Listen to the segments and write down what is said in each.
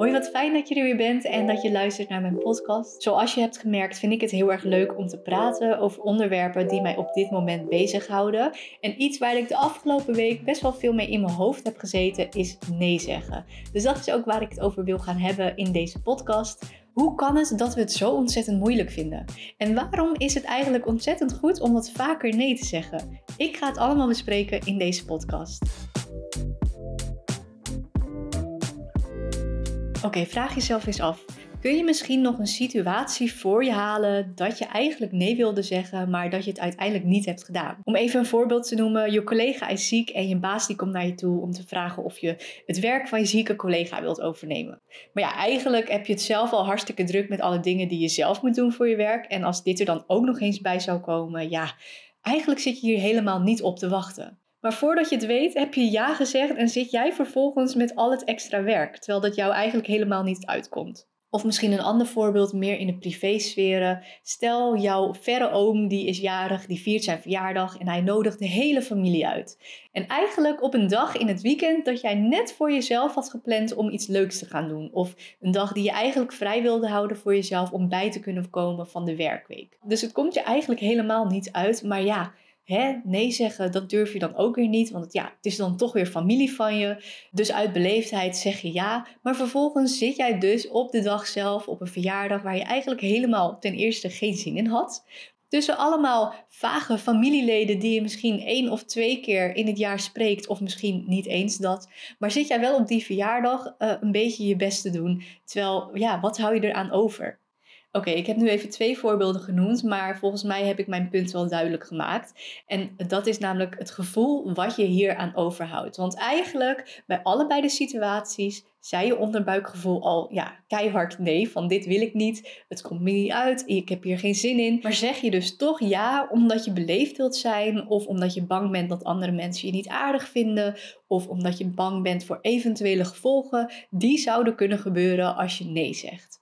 Hoi, wat fijn dat je er weer bent en dat je luistert naar mijn podcast. Zoals je hebt gemerkt, vind ik het heel erg leuk om te praten over onderwerpen die mij op dit moment bezighouden. En iets waar ik de afgelopen week best wel veel mee in mijn hoofd heb gezeten, is nee zeggen. Dus dat is ook waar ik het over wil gaan hebben in deze podcast. Hoe kan het dat we het zo ontzettend moeilijk vinden? En waarom is het eigenlijk ontzettend goed om wat vaker nee te zeggen? Ik ga het allemaal bespreken in deze podcast. Oké, vraag jezelf eens af. Kun je misschien nog een situatie voor je halen dat je eigenlijk nee wilde zeggen, maar dat je het uiteindelijk niet hebt gedaan? Om even een voorbeeld te noemen, je collega is ziek en je baas die komt naar je toe om te vragen of je het werk van je zieke collega wilt overnemen. Maar ja, eigenlijk heb je het zelf al hartstikke druk met alle dingen die je zelf moet doen voor je werk. En als dit er dan ook nog eens bij zou komen, ja, eigenlijk zit je hier helemaal niet op te wachten. Maar voordat je het weet, heb je ja gezegd en zit jij vervolgens met al het extra werk, terwijl dat jou eigenlijk helemaal niet uitkomt. Of misschien een ander voorbeeld meer in de privésferen. Stel, jouw verre oom die is jarig, die viert zijn verjaardag en hij nodigt de hele familie uit. En eigenlijk op een dag in het weekend dat jij net voor jezelf had gepland om iets leuks te gaan doen. Of een dag die je eigenlijk vrij wilde houden voor jezelf om bij te kunnen komen van de werkweek. Dus het komt je eigenlijk helemaal niet uit, maar ja hè, nee zeggen, dat durf je dan ook weer niet. Want ja, het is dan toch weer familie van je. Dus uit beleefdheid zeg je ja. Maar vervolgens zit jij dus op de dag zelf op een verjaardag waar je eigenlijk helemaal ten eerste geen zin in had. Tussen allemaal vage familieleden die je misschien één of twee keer in het jaar spreekt, of misschien niet eens dat. Maar zit jij wel op die verjaardag uh, een beetje je best te doen? Terwijl, ja, wat hou je eraan over? Oké, ik heb nu even twee voorbeelden genoemd, maar volgens mij heb ik mijn punt wel duidelijk gemaakt. En dat is namelijk het gevoel wat je hier aan overhoudt. Want eigenlijk bij allebei de situaties zei je onderbuikgevoel al ja, keihard nee, van dit wil ik niet, het komt me niet uit, ik heb hier geen zin in. Maar zeg je dus toch ja omdat je beleefd wilt zijn of omdat je bang bent dat andere mensen je niet aardig vinden of omdat je bang bent voor eventuele gevolgen die zouden kunnen gebeuren als je nee zegt.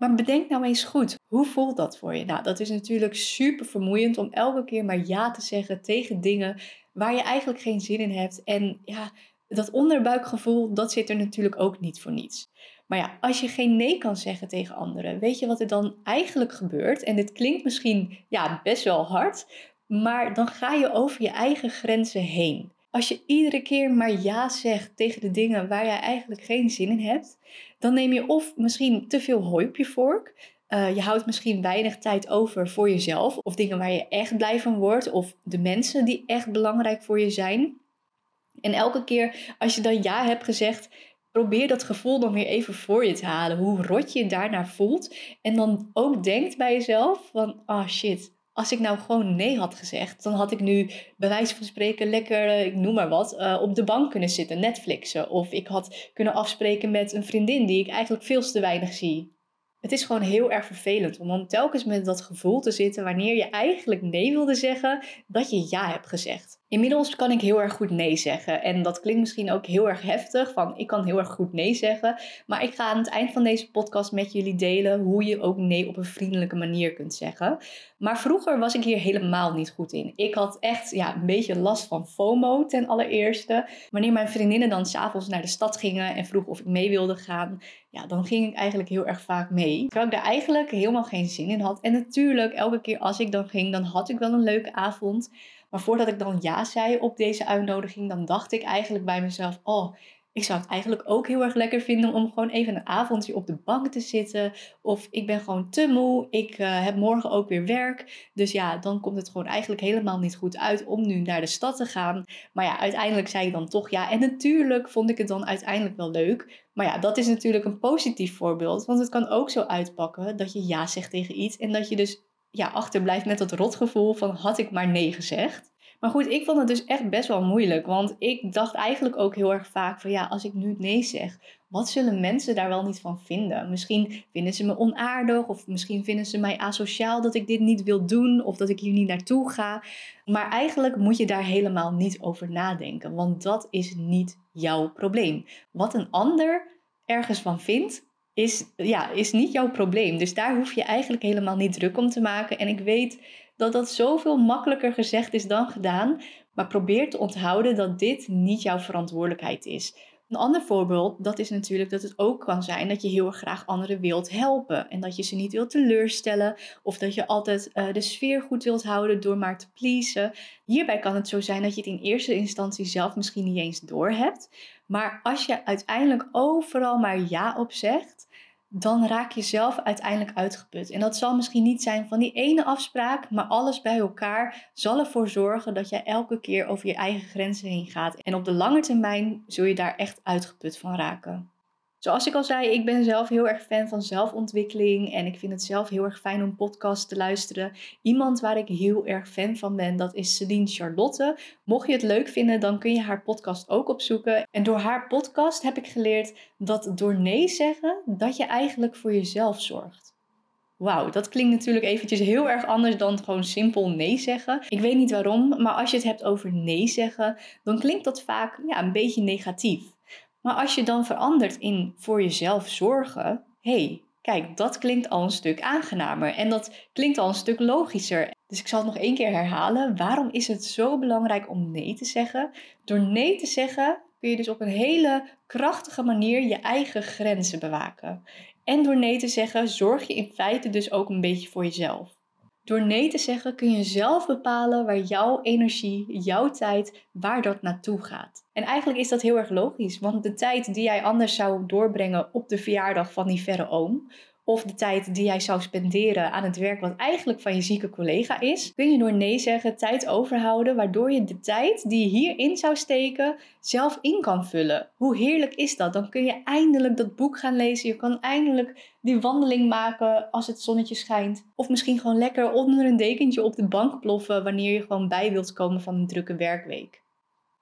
Maar bedenk nou eens goed, hoe voelt dat voor je? Nou, dat is natuurlijk super vermoeiend om elke keer maar ja te zeggen tegen dingen waar je eigenlijk geen zin in hebt. En ja, dat onderbuikgevoel, dat zit er natuurlijk ook niet voor niets. Maar ja, als je geen nee kan zeggen tegen anderen, weet je wat er dan eigenlijk gebeurt? En dit klinkt misschien ja, best wel hard, maar dan ga je over je eigen grenzen heen. Als je iedere keer maar ja zegt tegen de dingen waar jij eigenlijk geen zin in hebt, dan neem je of misschien te veel hooi op je vork. Uh, je houdt misschien weinig tijd over voor jezelf, of dingen waar je echt blij van wordt, of de mensen die echt belangrijk voor je zijn. En elke keer als je dan ja hebt gezegd, probeer dat gevoel dan weer even voor je te halen. Hoe rot je je daarna voelt. En dan ook denkt bij jezelf van, ah oh shit, als ik nou gewoon nee had gezegd, dan had ik nu bij wijze van spreken lekker, eh, ik noem maar wat, uh, op de bank kunnen zitten, Netflixen. Of ik had kunnen afspreken met een vriendin die ik eigenlijk veel te weinig zie. Het is gewoon heel erg vervelend om dan telkens met dat gevoel te zitten wanneer je eigenlijk nee wilde zeggen, dat je ja hebt gezegd. Inmiddels kan ik heel erg goed nee zeggen. En dat klinkt misschien ook heel erg heftig, van ik kan heel erg goed nee zeggen. Maar ik ga aan het eind van deze podcast met jullie delen hoe je ook nee op een vriendelijke manier kunt zeggen. Maar vroeger was ik hier helemaal niet goed in. Ik had echt ja, een beetje last van FOMO ten allereerste. Wanneer mijn vriendinnen dan s'avonds naar de stad gingen en vroegen of ik mee wilde gaan, ja, dan ging ik eigenlijk heel erg vaak mee. Terwijl ik daar eigenlijk helemaal geen zin in had. En natuurlijk, elke keer als ik dan ging, dan had ik wel een leuke avond. Maar voordat ik dan ja zei op deze uitnodiging, dan dacht ik eigenlijk bij mezelf: Oh, ik zou het eigenlijk ook heel erg lekker vinden om gewoon even een avondje op de bank te zitten. Of ik ben gewoon te moe. Ik uh, heb morgen ook weer werk. Dus ja, dan komt het gewoon eigenlijk helemaal niet goed uit om nu naar de stad te gaan. Maar ja, uiteindelijk zei ik dan toch ja. En natuurlijk vond ik het dan uiteindelijk wel leuk. Maar ja, dat is natuurlijk een positief voorbeeld. Want het kan ook zo uitpakken dat je ja zegt tegen iets. En dat je dus ja, achterblijft met dat rotgevoel van had ik maar nee gezegd. Maar goed, ik vond het dus echt best wel moeilijk. Want ik dacht eigenlijk ook heel erg vaak van ja, als ik nu nee zeg, wat zullen mensen daar wel niet van vinden? Misschien vinden ze me onaardig of misschien vinden ze mij asociaal dat ik dit niet wil doen of dat ik hier niet naartoe ga. Maar eigenlijk moet je daar helemaal niet over nadenken, want dat is niet jouw probleem. Wat een ander ergens van vindt, is, ja, is niet jouw probleem. Dus daar hoef je eigenlijk helemaal niet druk om te maken. En ik weet dat dat zoveel makkelijker gezegd is dan gedaan. Maar probeer te onthouden dat dit niet jouw verantwoordelijkheid is. Een ander voorbeeld, dat is natuurlijk dat het ook kan zijn dat je heel erg graag anderen wilt helpen. En dat je ze niet wilt teleurstellen. Of dat je altijd uh, de sfeer goed wilt houden door maar te pleasen. Hierbij kan het zo zijn dat je het in eerste instantie zelf misschien niet eens doorhebt. Maar als je uiteindelijk overal maar ja op zegt, dan raak je zelf uiteindelijk uitgeput. En dat zal misschien niet zijn van die ene afspraak, maar alles bij elkaar zal ervoor zorgen dat jij elke keer over je eigen grenzen heen gaat. En op de lange termijn zul je daar echt uitgeput van raken. Zoals ik al zei, ik ben zelf heel erg fan van zelfontwikkeling en ik vind het zelf heel erg fijn om podcasts te luisteren. Iemand waar ik heel erg fan van ben, dat is Celine Charlotte. Mocht je het leuk vinden, dan kun je haar podcast ook opzoeken. En door haar podcast heb ik geleerd dat door nee zeggen, dat je eigenlijk voor jezelf zorgt. Wauw, dat klinkt natuurlijk eventjes heel erg anders dan gewoon simpel nee zeggen. Ik weet niet waarom, maar als je het hebt over nee zeggen, dan klinkt dat vaak ja, een beetje negatief. Maar als je dan verandert in voor jezelf zorgen, hey, kijk, dat klinkt al een stuk aangenamer en dat klinkt al een stuk logischer. Dus ik zal het nog één keer herhalen. Waarom is het zo belangrijk om nee te zeggen? Door nee te zeggen kun je dus op een hele krachtige manier je eigen grenzen bewaken. En door nee te zeggen zorg je in feite dus ook een beetje voor jezelf. Door nee te zeggen kun je zelf bepalen waar jouw energie, jouw tijd, waar dat naartoe gaat. En eigenlijk is dat heel erg logisch, want de tijd die jij anders zou doorbrengen op de verjaardag van die verre oom, of de tijd die jij zou spenderen aan het werk wat eigenlijk van je zieke collega is, kun je door nee zeggen tijd overhouden, waardoor je de tijd die je hierin zou steken zelf in kan vullen. Hoe heerlijk is dat? Dan kun je eindelijk dat boek gaan lezen, je kan eindelijk die wandeling maken als het zonnetje schijnt, of misschien gewoon lekker onder een dekentje op de bank ploffen wanneer je gewoon bij wilt komen van een drukke werkweek.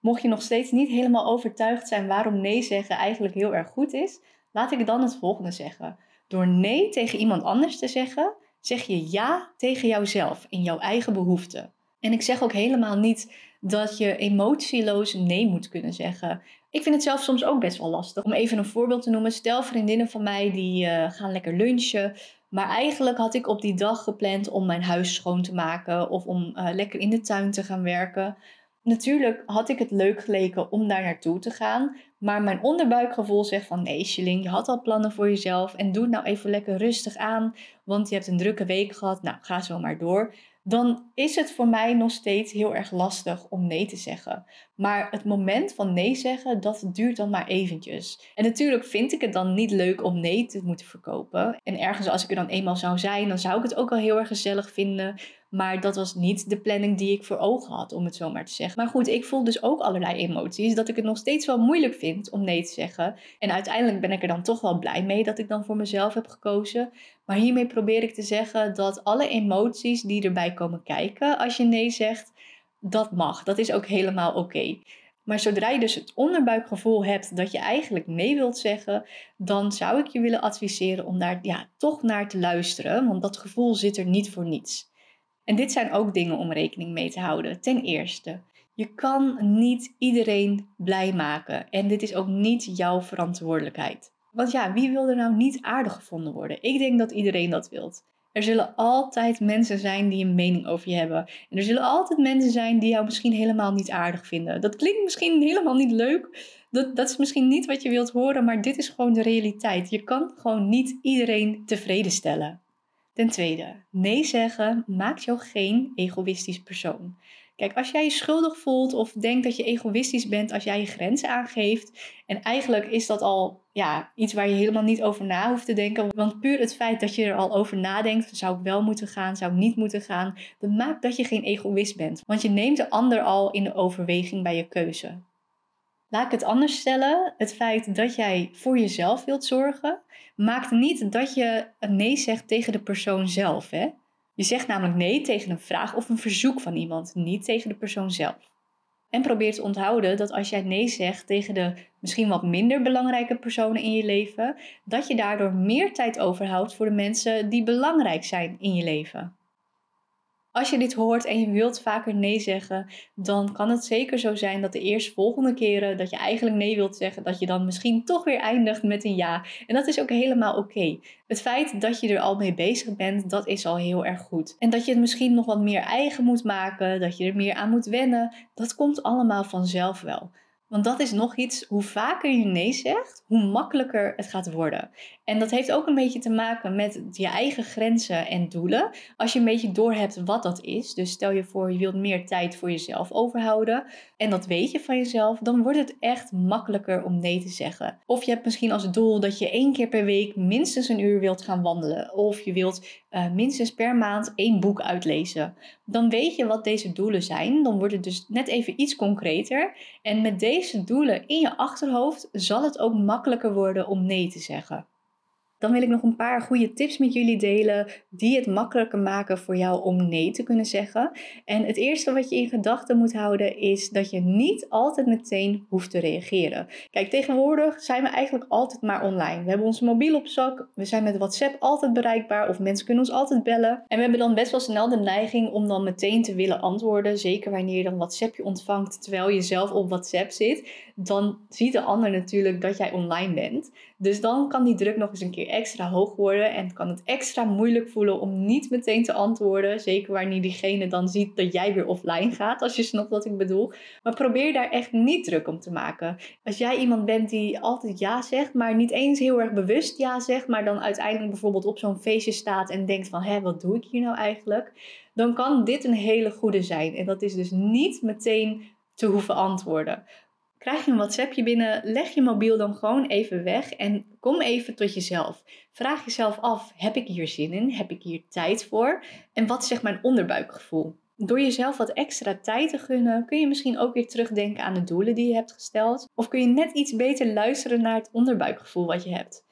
Mocht je nog steeds niet helemaal overtuigd zijn waarom nee zeggen eigenlijk heel erg goed is, laat ik dan het volgende zeggen. Door nee tegen iemand anders te zeggen, zeg je ja tegen jouzelf in jouw eigen behoeften. En ik zeg ook helemaal niet dat je emotieloos nee moet kunnen zeggen. Ik vind het zelf soms ook best wel lastig. Om even een voorbeeld te noemen. Stel vriendinnen van mij die uh, gaan lekker lunchen. Maar eigenlijk had ik op die dag gepland om mijn huis schoon te maken of om uh, lekker in de tuin te gaan werken. Natuurlijk had ik het leuk geleken om daar naartoe te gaan. Maar mijn onderbuikgevoel zegt van nee, Shilling, je had al plannen voor jezelf. En doe het nou even lekker rustig aan. Want je hebt een drukke week gehad. Nou, ga zo maar door dan is het voor mij nog steeds heel erg lastig om nee te zeggen. Maar het moment van nee zeggen, dat duurt dan maar eventjes. En natuurlijk vind ik het dan niet leuk om nee te moeten verkopen. En ergens als ik er dan eenmaal zou zijn, dan zou ik het ook wel heel erg gezellig vinden. Maar dat was niet de planning die ik voor ogen had, om het zo maar te zeggen. Maar goed, ik voel dus ook allerlei emoties. Dat ik het nog steeds wel moeilijk vind om nee te zeggen. En uiteindelijk ben ik er dan toch wel blij mee dat ik dan voor mezelf heb gekozen. Maar hiermee probeer ik te zeggen dat alle emoties die erbij komen kijken als je nee zegt, dat mag. Dat is ook helemaal oké. Maar zodra je dus het onderbuikgevoel hebt dat je eigenlijk nee wilt zeggen, dan zou ik je willen adviseren om daar ja, toch naar te luisteren, want dat gevoel zit er niet voor niets. En dit zijn ook dingen om rekening mee te houden. Ten eerste, je kan niet iedereen blij maken en dit is ook niet jouw verantwoordelijkheid. Want ja, wie wil er nou niet aardig gevonden worden? Ik denk dat iedereen dat wilt. Er zullen altijd mensen zijn die een mening over je hebben. En er zullen altijd mensen zijn die jou misschien helemaal niet aardig vinden. Dat klinkt misschien helemaal niet leuk. Dat, dat is misschien niet wat je wilt horen, maar dit is gewoon de realiteit. Je kan gewoon niet iedereen tevreden stellen. Ten tweede, nee zeggen maakt jou geen egoïstisch persoon. Kijk, als jij je schuldig voelt of denkt dat je egoïstisch bent als jij je grenzen aangeeft. En eigenlijk is dat al ja, iets waar je helemaal niet over na hoeft te denken. Want puur het feit dat je er al over nadenkt, zou ik wel moeten gaan, zou ik niet moeten gaan, dat maakt dat je geen egoïst bent. Want je neemt de ander al in de overweging bij je keuze. Laat ik het anders stellen. Het feit dat jij voor jezelf wilt zorgen, maakt niet dat je nee zegt tegen de persoon zelf. Hè? Je zegt namelijk nee tegen een vraag of een verzoek van iemand, niet tegen de persoon zelf. En probeer te onthouden dat als jij nee zegt tegen de misschien wat minder belangrijke personen in je leven, dat je daardoor meer tijd overhoudt voor de mensen die belangrijk zijn in je leven. Als je dit hoort en je wilt vaker nee zeggen, dan kan het zeker zo zijn dat de eerstvolgende keren dat je eigenlijk nee wilt zeggen, dat je dan misschien toch weer eindigt met een ja. En dat is ook helemaal oké. Het feit dat je er al mee bezig bent, dat is al heel erg goed. En dat je het misschien nog wat meer eigen moet maken, dat je er meer aan moet wennen, dat komt allemaal vanzelf wel. Want dat is nog iets, hoe vaker je nee zegt, hoe makkelijker het gaat worden. En dat heeft ook een beetje te maken met je eigen grenzen en doelen. Als je een beetje doorhebt wat dat is, dus stel je voor je wilt meer tijd voor jezelf overhouden en dat weet je van jezelf, dan wordt het echt makkelijker om nee te zeggen. Of je hebt misschien als doel dat je één keer per week minstens een uur wilt gaan wandelen. Of je wilt uh, minstens per maand één boek uitlezen. Dan weet je wat deze doelen zijn. Dan wordt het dus net even iets concreter. En met deze doelen in je achterhoofd zal het ook makkelijker worden om nee te zeggen. Dan wil ik nog een paar goede tips met jullie delen die het makkelijker maken voor jou om nee te kunnen zeggen. En het eerste wat je in gedachten moet houden is dat je niet altijd meteen hoeft te reageren. Kijk, tegenwoordig zijn we eigenlijk altijd maar online. We hebben onze mobiel op zak, we zijn met WhatsApp altijd bereikbaar of mensen kunnen ons altijd bellen. En we hebben dan best wel snel de neiging om dan meteen te willen antwoorden, zeker wanneer je dan WhatsAppje ontvangt terwijl je zelf op WhatsApp zit. Dan ziet de ander natuurlijk dat jij online bent. Dus dan kan die druk nog eens een keer extra hoog worden en kan het extra moeilijk voelen om niet meteen te antwoorden. Zeker wanneer diegene dan ziet dat jij weer offline gaat, als je snapt wat ik bedoel. Maar probeer daar echt niet druk om te maken. Als jij iemand bent die altijd ja zegt, maar niet eens heel erg bewust ja zegt, maar dan uiteindelijk bijvoorbeeld op zo'n feestje staat en denkt van hé, wat doe ik hier nou eigenlijk? Dan kan dit een hele goede zijn. En dat is dus niet meteen te hoeven antwoorden. Krijg je een WhatsAppje binnen, leg je mobiel dan gewoon even weg en kom even tot jezelf. Vraag jezelf af: heb ik hier zin in? Heb ik hier tijd voor? En wat zegt mijn onderbuikgevoel? Door jezelf wat extra tijd te gunnen, kun je misschien ook weer terugdenken aan de doelen die je hebt gesteld. Of kun je net iets beter luisteren naar het onderbuikgevoel wat je hebt.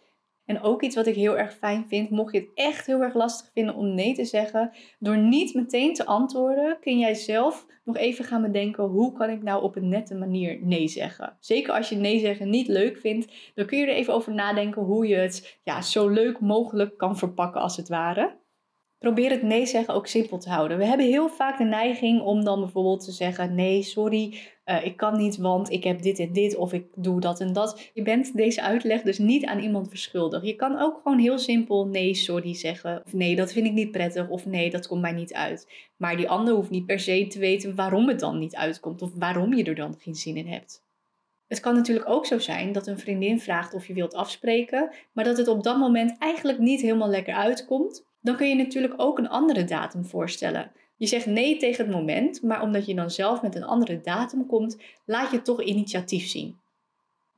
En ook iets wat ik heel erg fijn vind, mocht je het echt heel erg lastig vinden om nee te zeggen, door niet meteen te antwoorden, kun jij zelf nog even gaan bedenken hoe kan ik nou op een nette manier nee zeggen. Zeker als je nee zeggen niet leuk vindt, dan kun je er even over nadenken hoe je het ja, zo leuk mogelijk kan verpakken als het ware. Probeer het nee zeggen ook simpel te houden. We hebben heel vaak de neiging om dan bijvoorbeeld te zeggen: nee, sorry, uh, ik kan niet, want ik heb dit en dit of ik doe dat en dat. Je bent deze uitleg dus niet aan iemand verschuldigd. Je kan ook gewoon heel simpel nee, sorry zeggen. Of nee, dat vind ik niet prettig. Of nee, dat komt mij niet uit. Maar die ander hoeft niet per se te weten waarom het dan niet uitkomt. Of waarom je er dan geen zin in hebt. Het kan natuurlijk ook zo zijn dat een vriendin vraagt of je wilt afspreken, maar dat het op dat moment eigenlijk niet helemaal lekker uitkomt. Dan kun je natuurlijk ook een andere datum voorstellen. Je zegt nee tegen het moment, maar omdat je dan zelf met een andere datum komt, laat je toch initiatief zien.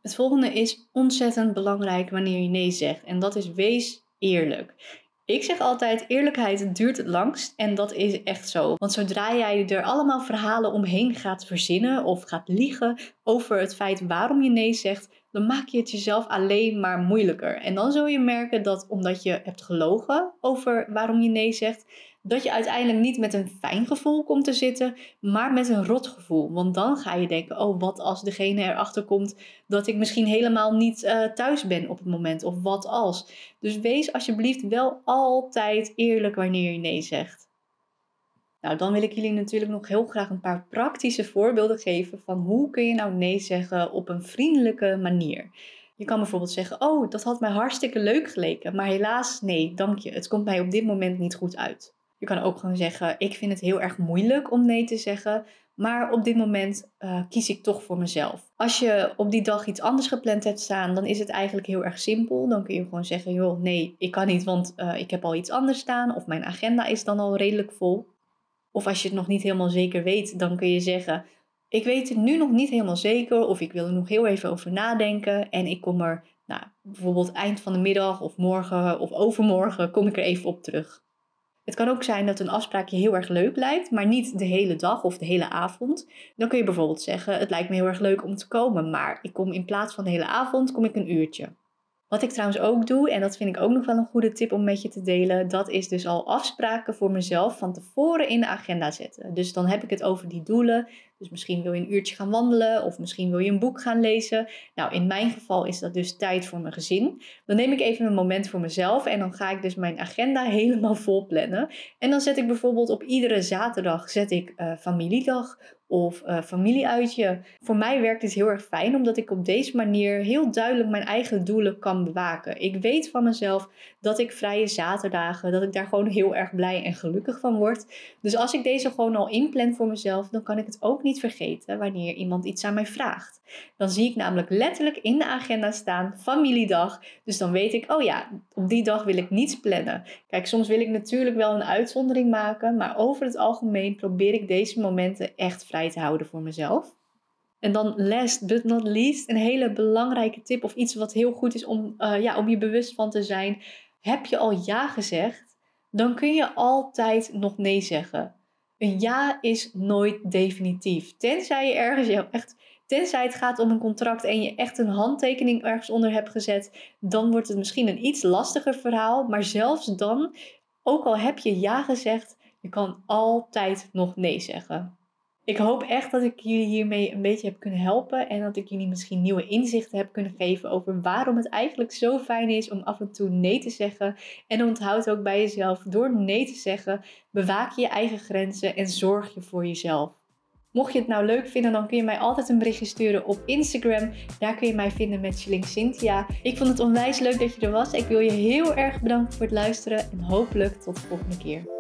Het volgende is ontzettend belangrijk wanneer je nee zegt en dat is wees eerlijk. Ik zeg altijd, eerlijkheid duurt het langst en dat is echt zo. Want zodra jij er allemaal verhalen omheen gaat verzinnen of gaat liegen over het feit waarom je nee zegt, dan maak je het jezelf alleen maar moeilijker. En dan zul je merken dat omdat je hebt gelogen over waarom je nee zegt, dat je uiteindelijk niet met een fijn gevoel komt te zitten, maar met een rot gevoel. Want dan ga je denken: oh, wat als degene erachter komt dat ik misschien helemaal niet uh, thuis ben op het moment? Of wat als? Dus wees alsjeblieft wel altijd eerlijk wanneer je nee zegt. Nou, dan wil ik jullie natuurlijk nog heel graag een paar praktische voorbeelden geven van hoe kun je nou nee zeggen op een vriendelijke manier. Je kan bijvoorbeeld zeggen: Oh, dat had mij hartstikke leuk geleken, maar helaas, nee, dank je. Het komt mij op dit moment niet goed uit. Je kan ook gewoon zeggen: Ik vind het heel erg moeilijk om nee te zeggen, maar op dit moment uh, kies ik toch voor mezelf. Als je op die dag iets anders gepland hebt staan, dan is het eigenlijk heel erg simpel. Dan kun je gewoon zeggen: Joh, nee, ik kan niet, want uh, ik heb al iets anders staan. Of mijn agenda is dan al redelijk vol. Of als je het nog niet helemaal zeker weet, dan kun je zeggen: Ik weet het nu nog niet helemaal zeker, of ik wil er nog heel even over nadenken. En ik kom er, nou, bijvoorbeeld eind van de middag of morgen of overmorgen, kom ik er even op terug. Het kan ook zijn dat een afspraak je heel erg leuk lijkt, maar niet de hele dag of de hele avond. Dan kun je bijvoorbeeld zeggen: Het lijkt me heel erg leuk om te komen, maar ik kom in plaats van de hele avond, kom ik een uurtje. Wat ik trouwens ook doe, en dat vind ik ook nog wel een goede tip om met je te delen, dat is dus al afspraken voor mezelf van tevoren in de agenda zetten. Dus dan heb ik het over die doelen. Dus misschien wil je een uurtje gaan wandelen of misschien wil je een boek gaan lezen. Nou, in mijn geval is dat dus tijd voor mijn gezin. Dan neem ik even een moment voor mezelf en dan ga ik dus mijn agenda helemaal vol plannen. En dan zet ik bijvoorbeeld op iedere zaterdag zet ik uh, familiedag of uh, familieuitje. Voor mij werkt dit heel erg fijn, omdat ik op deze manier heel duidelijk mijn eigen doelen kan bewaken. Ik weet van mezelf dat ik vrije zaterdagen, dat ik daar gewoon heel erg blij en gelukkig van word. Dus als ik deze gewoon al inplan voor mezelf, dan kan ik het ook niet niet vergeten wanneer iemand iets aan mij vraagt. Dan zie ik namelijk letterlijk in de agenda staan familiedag. Dus dan weet ik, oh ja, op die dag wil ik niets plannen. Kijk, soms wil ik natuurlijk wel een uitzondering maken, maar over het algemeen probeer ik deze momenten echt vrij te houden voor mezelf. En dan last but not least, een hele belangrijke tip of iets wat heel goed is om, uh, ja, om je bewust van te zijn. Heb je al ja gezegd, dan kun je altijd nog nee zeggen. Een ja is nooit definitief. Tenzij je ergens echt, tenzij het gaat om een contract en je echt een handtekening ergens onder hebt gezet, dan wordt het misschien een iets lastiger verhaal. Maar zelfs dan, ook al heb je ja gezegd, je kan altijd nog nee zeggen. Ik hoop echt dat ik jullie hiermee een beetje heb kunnen helpen en dat ik jullie misschien nieuwe inzichten heb kunnen geven over waarom het eigenlijk zo fijn is om af en toe nee te zeggen. En onthoud ook bij jezelf, door nee te zeggen, bewaak je je eigen grenzen en zorg je voor jezelf. Mocht je het nou leuk vinden, dan kun je mij altijd een berichtje sturen op Instagram. Daar kun je mij vinden met Chilling Cynthia. Ik vond het onwijs leuk dat je er was. Ik wil je heel erg bedanken voor het luisteren en hopelijk tot de volgende keer.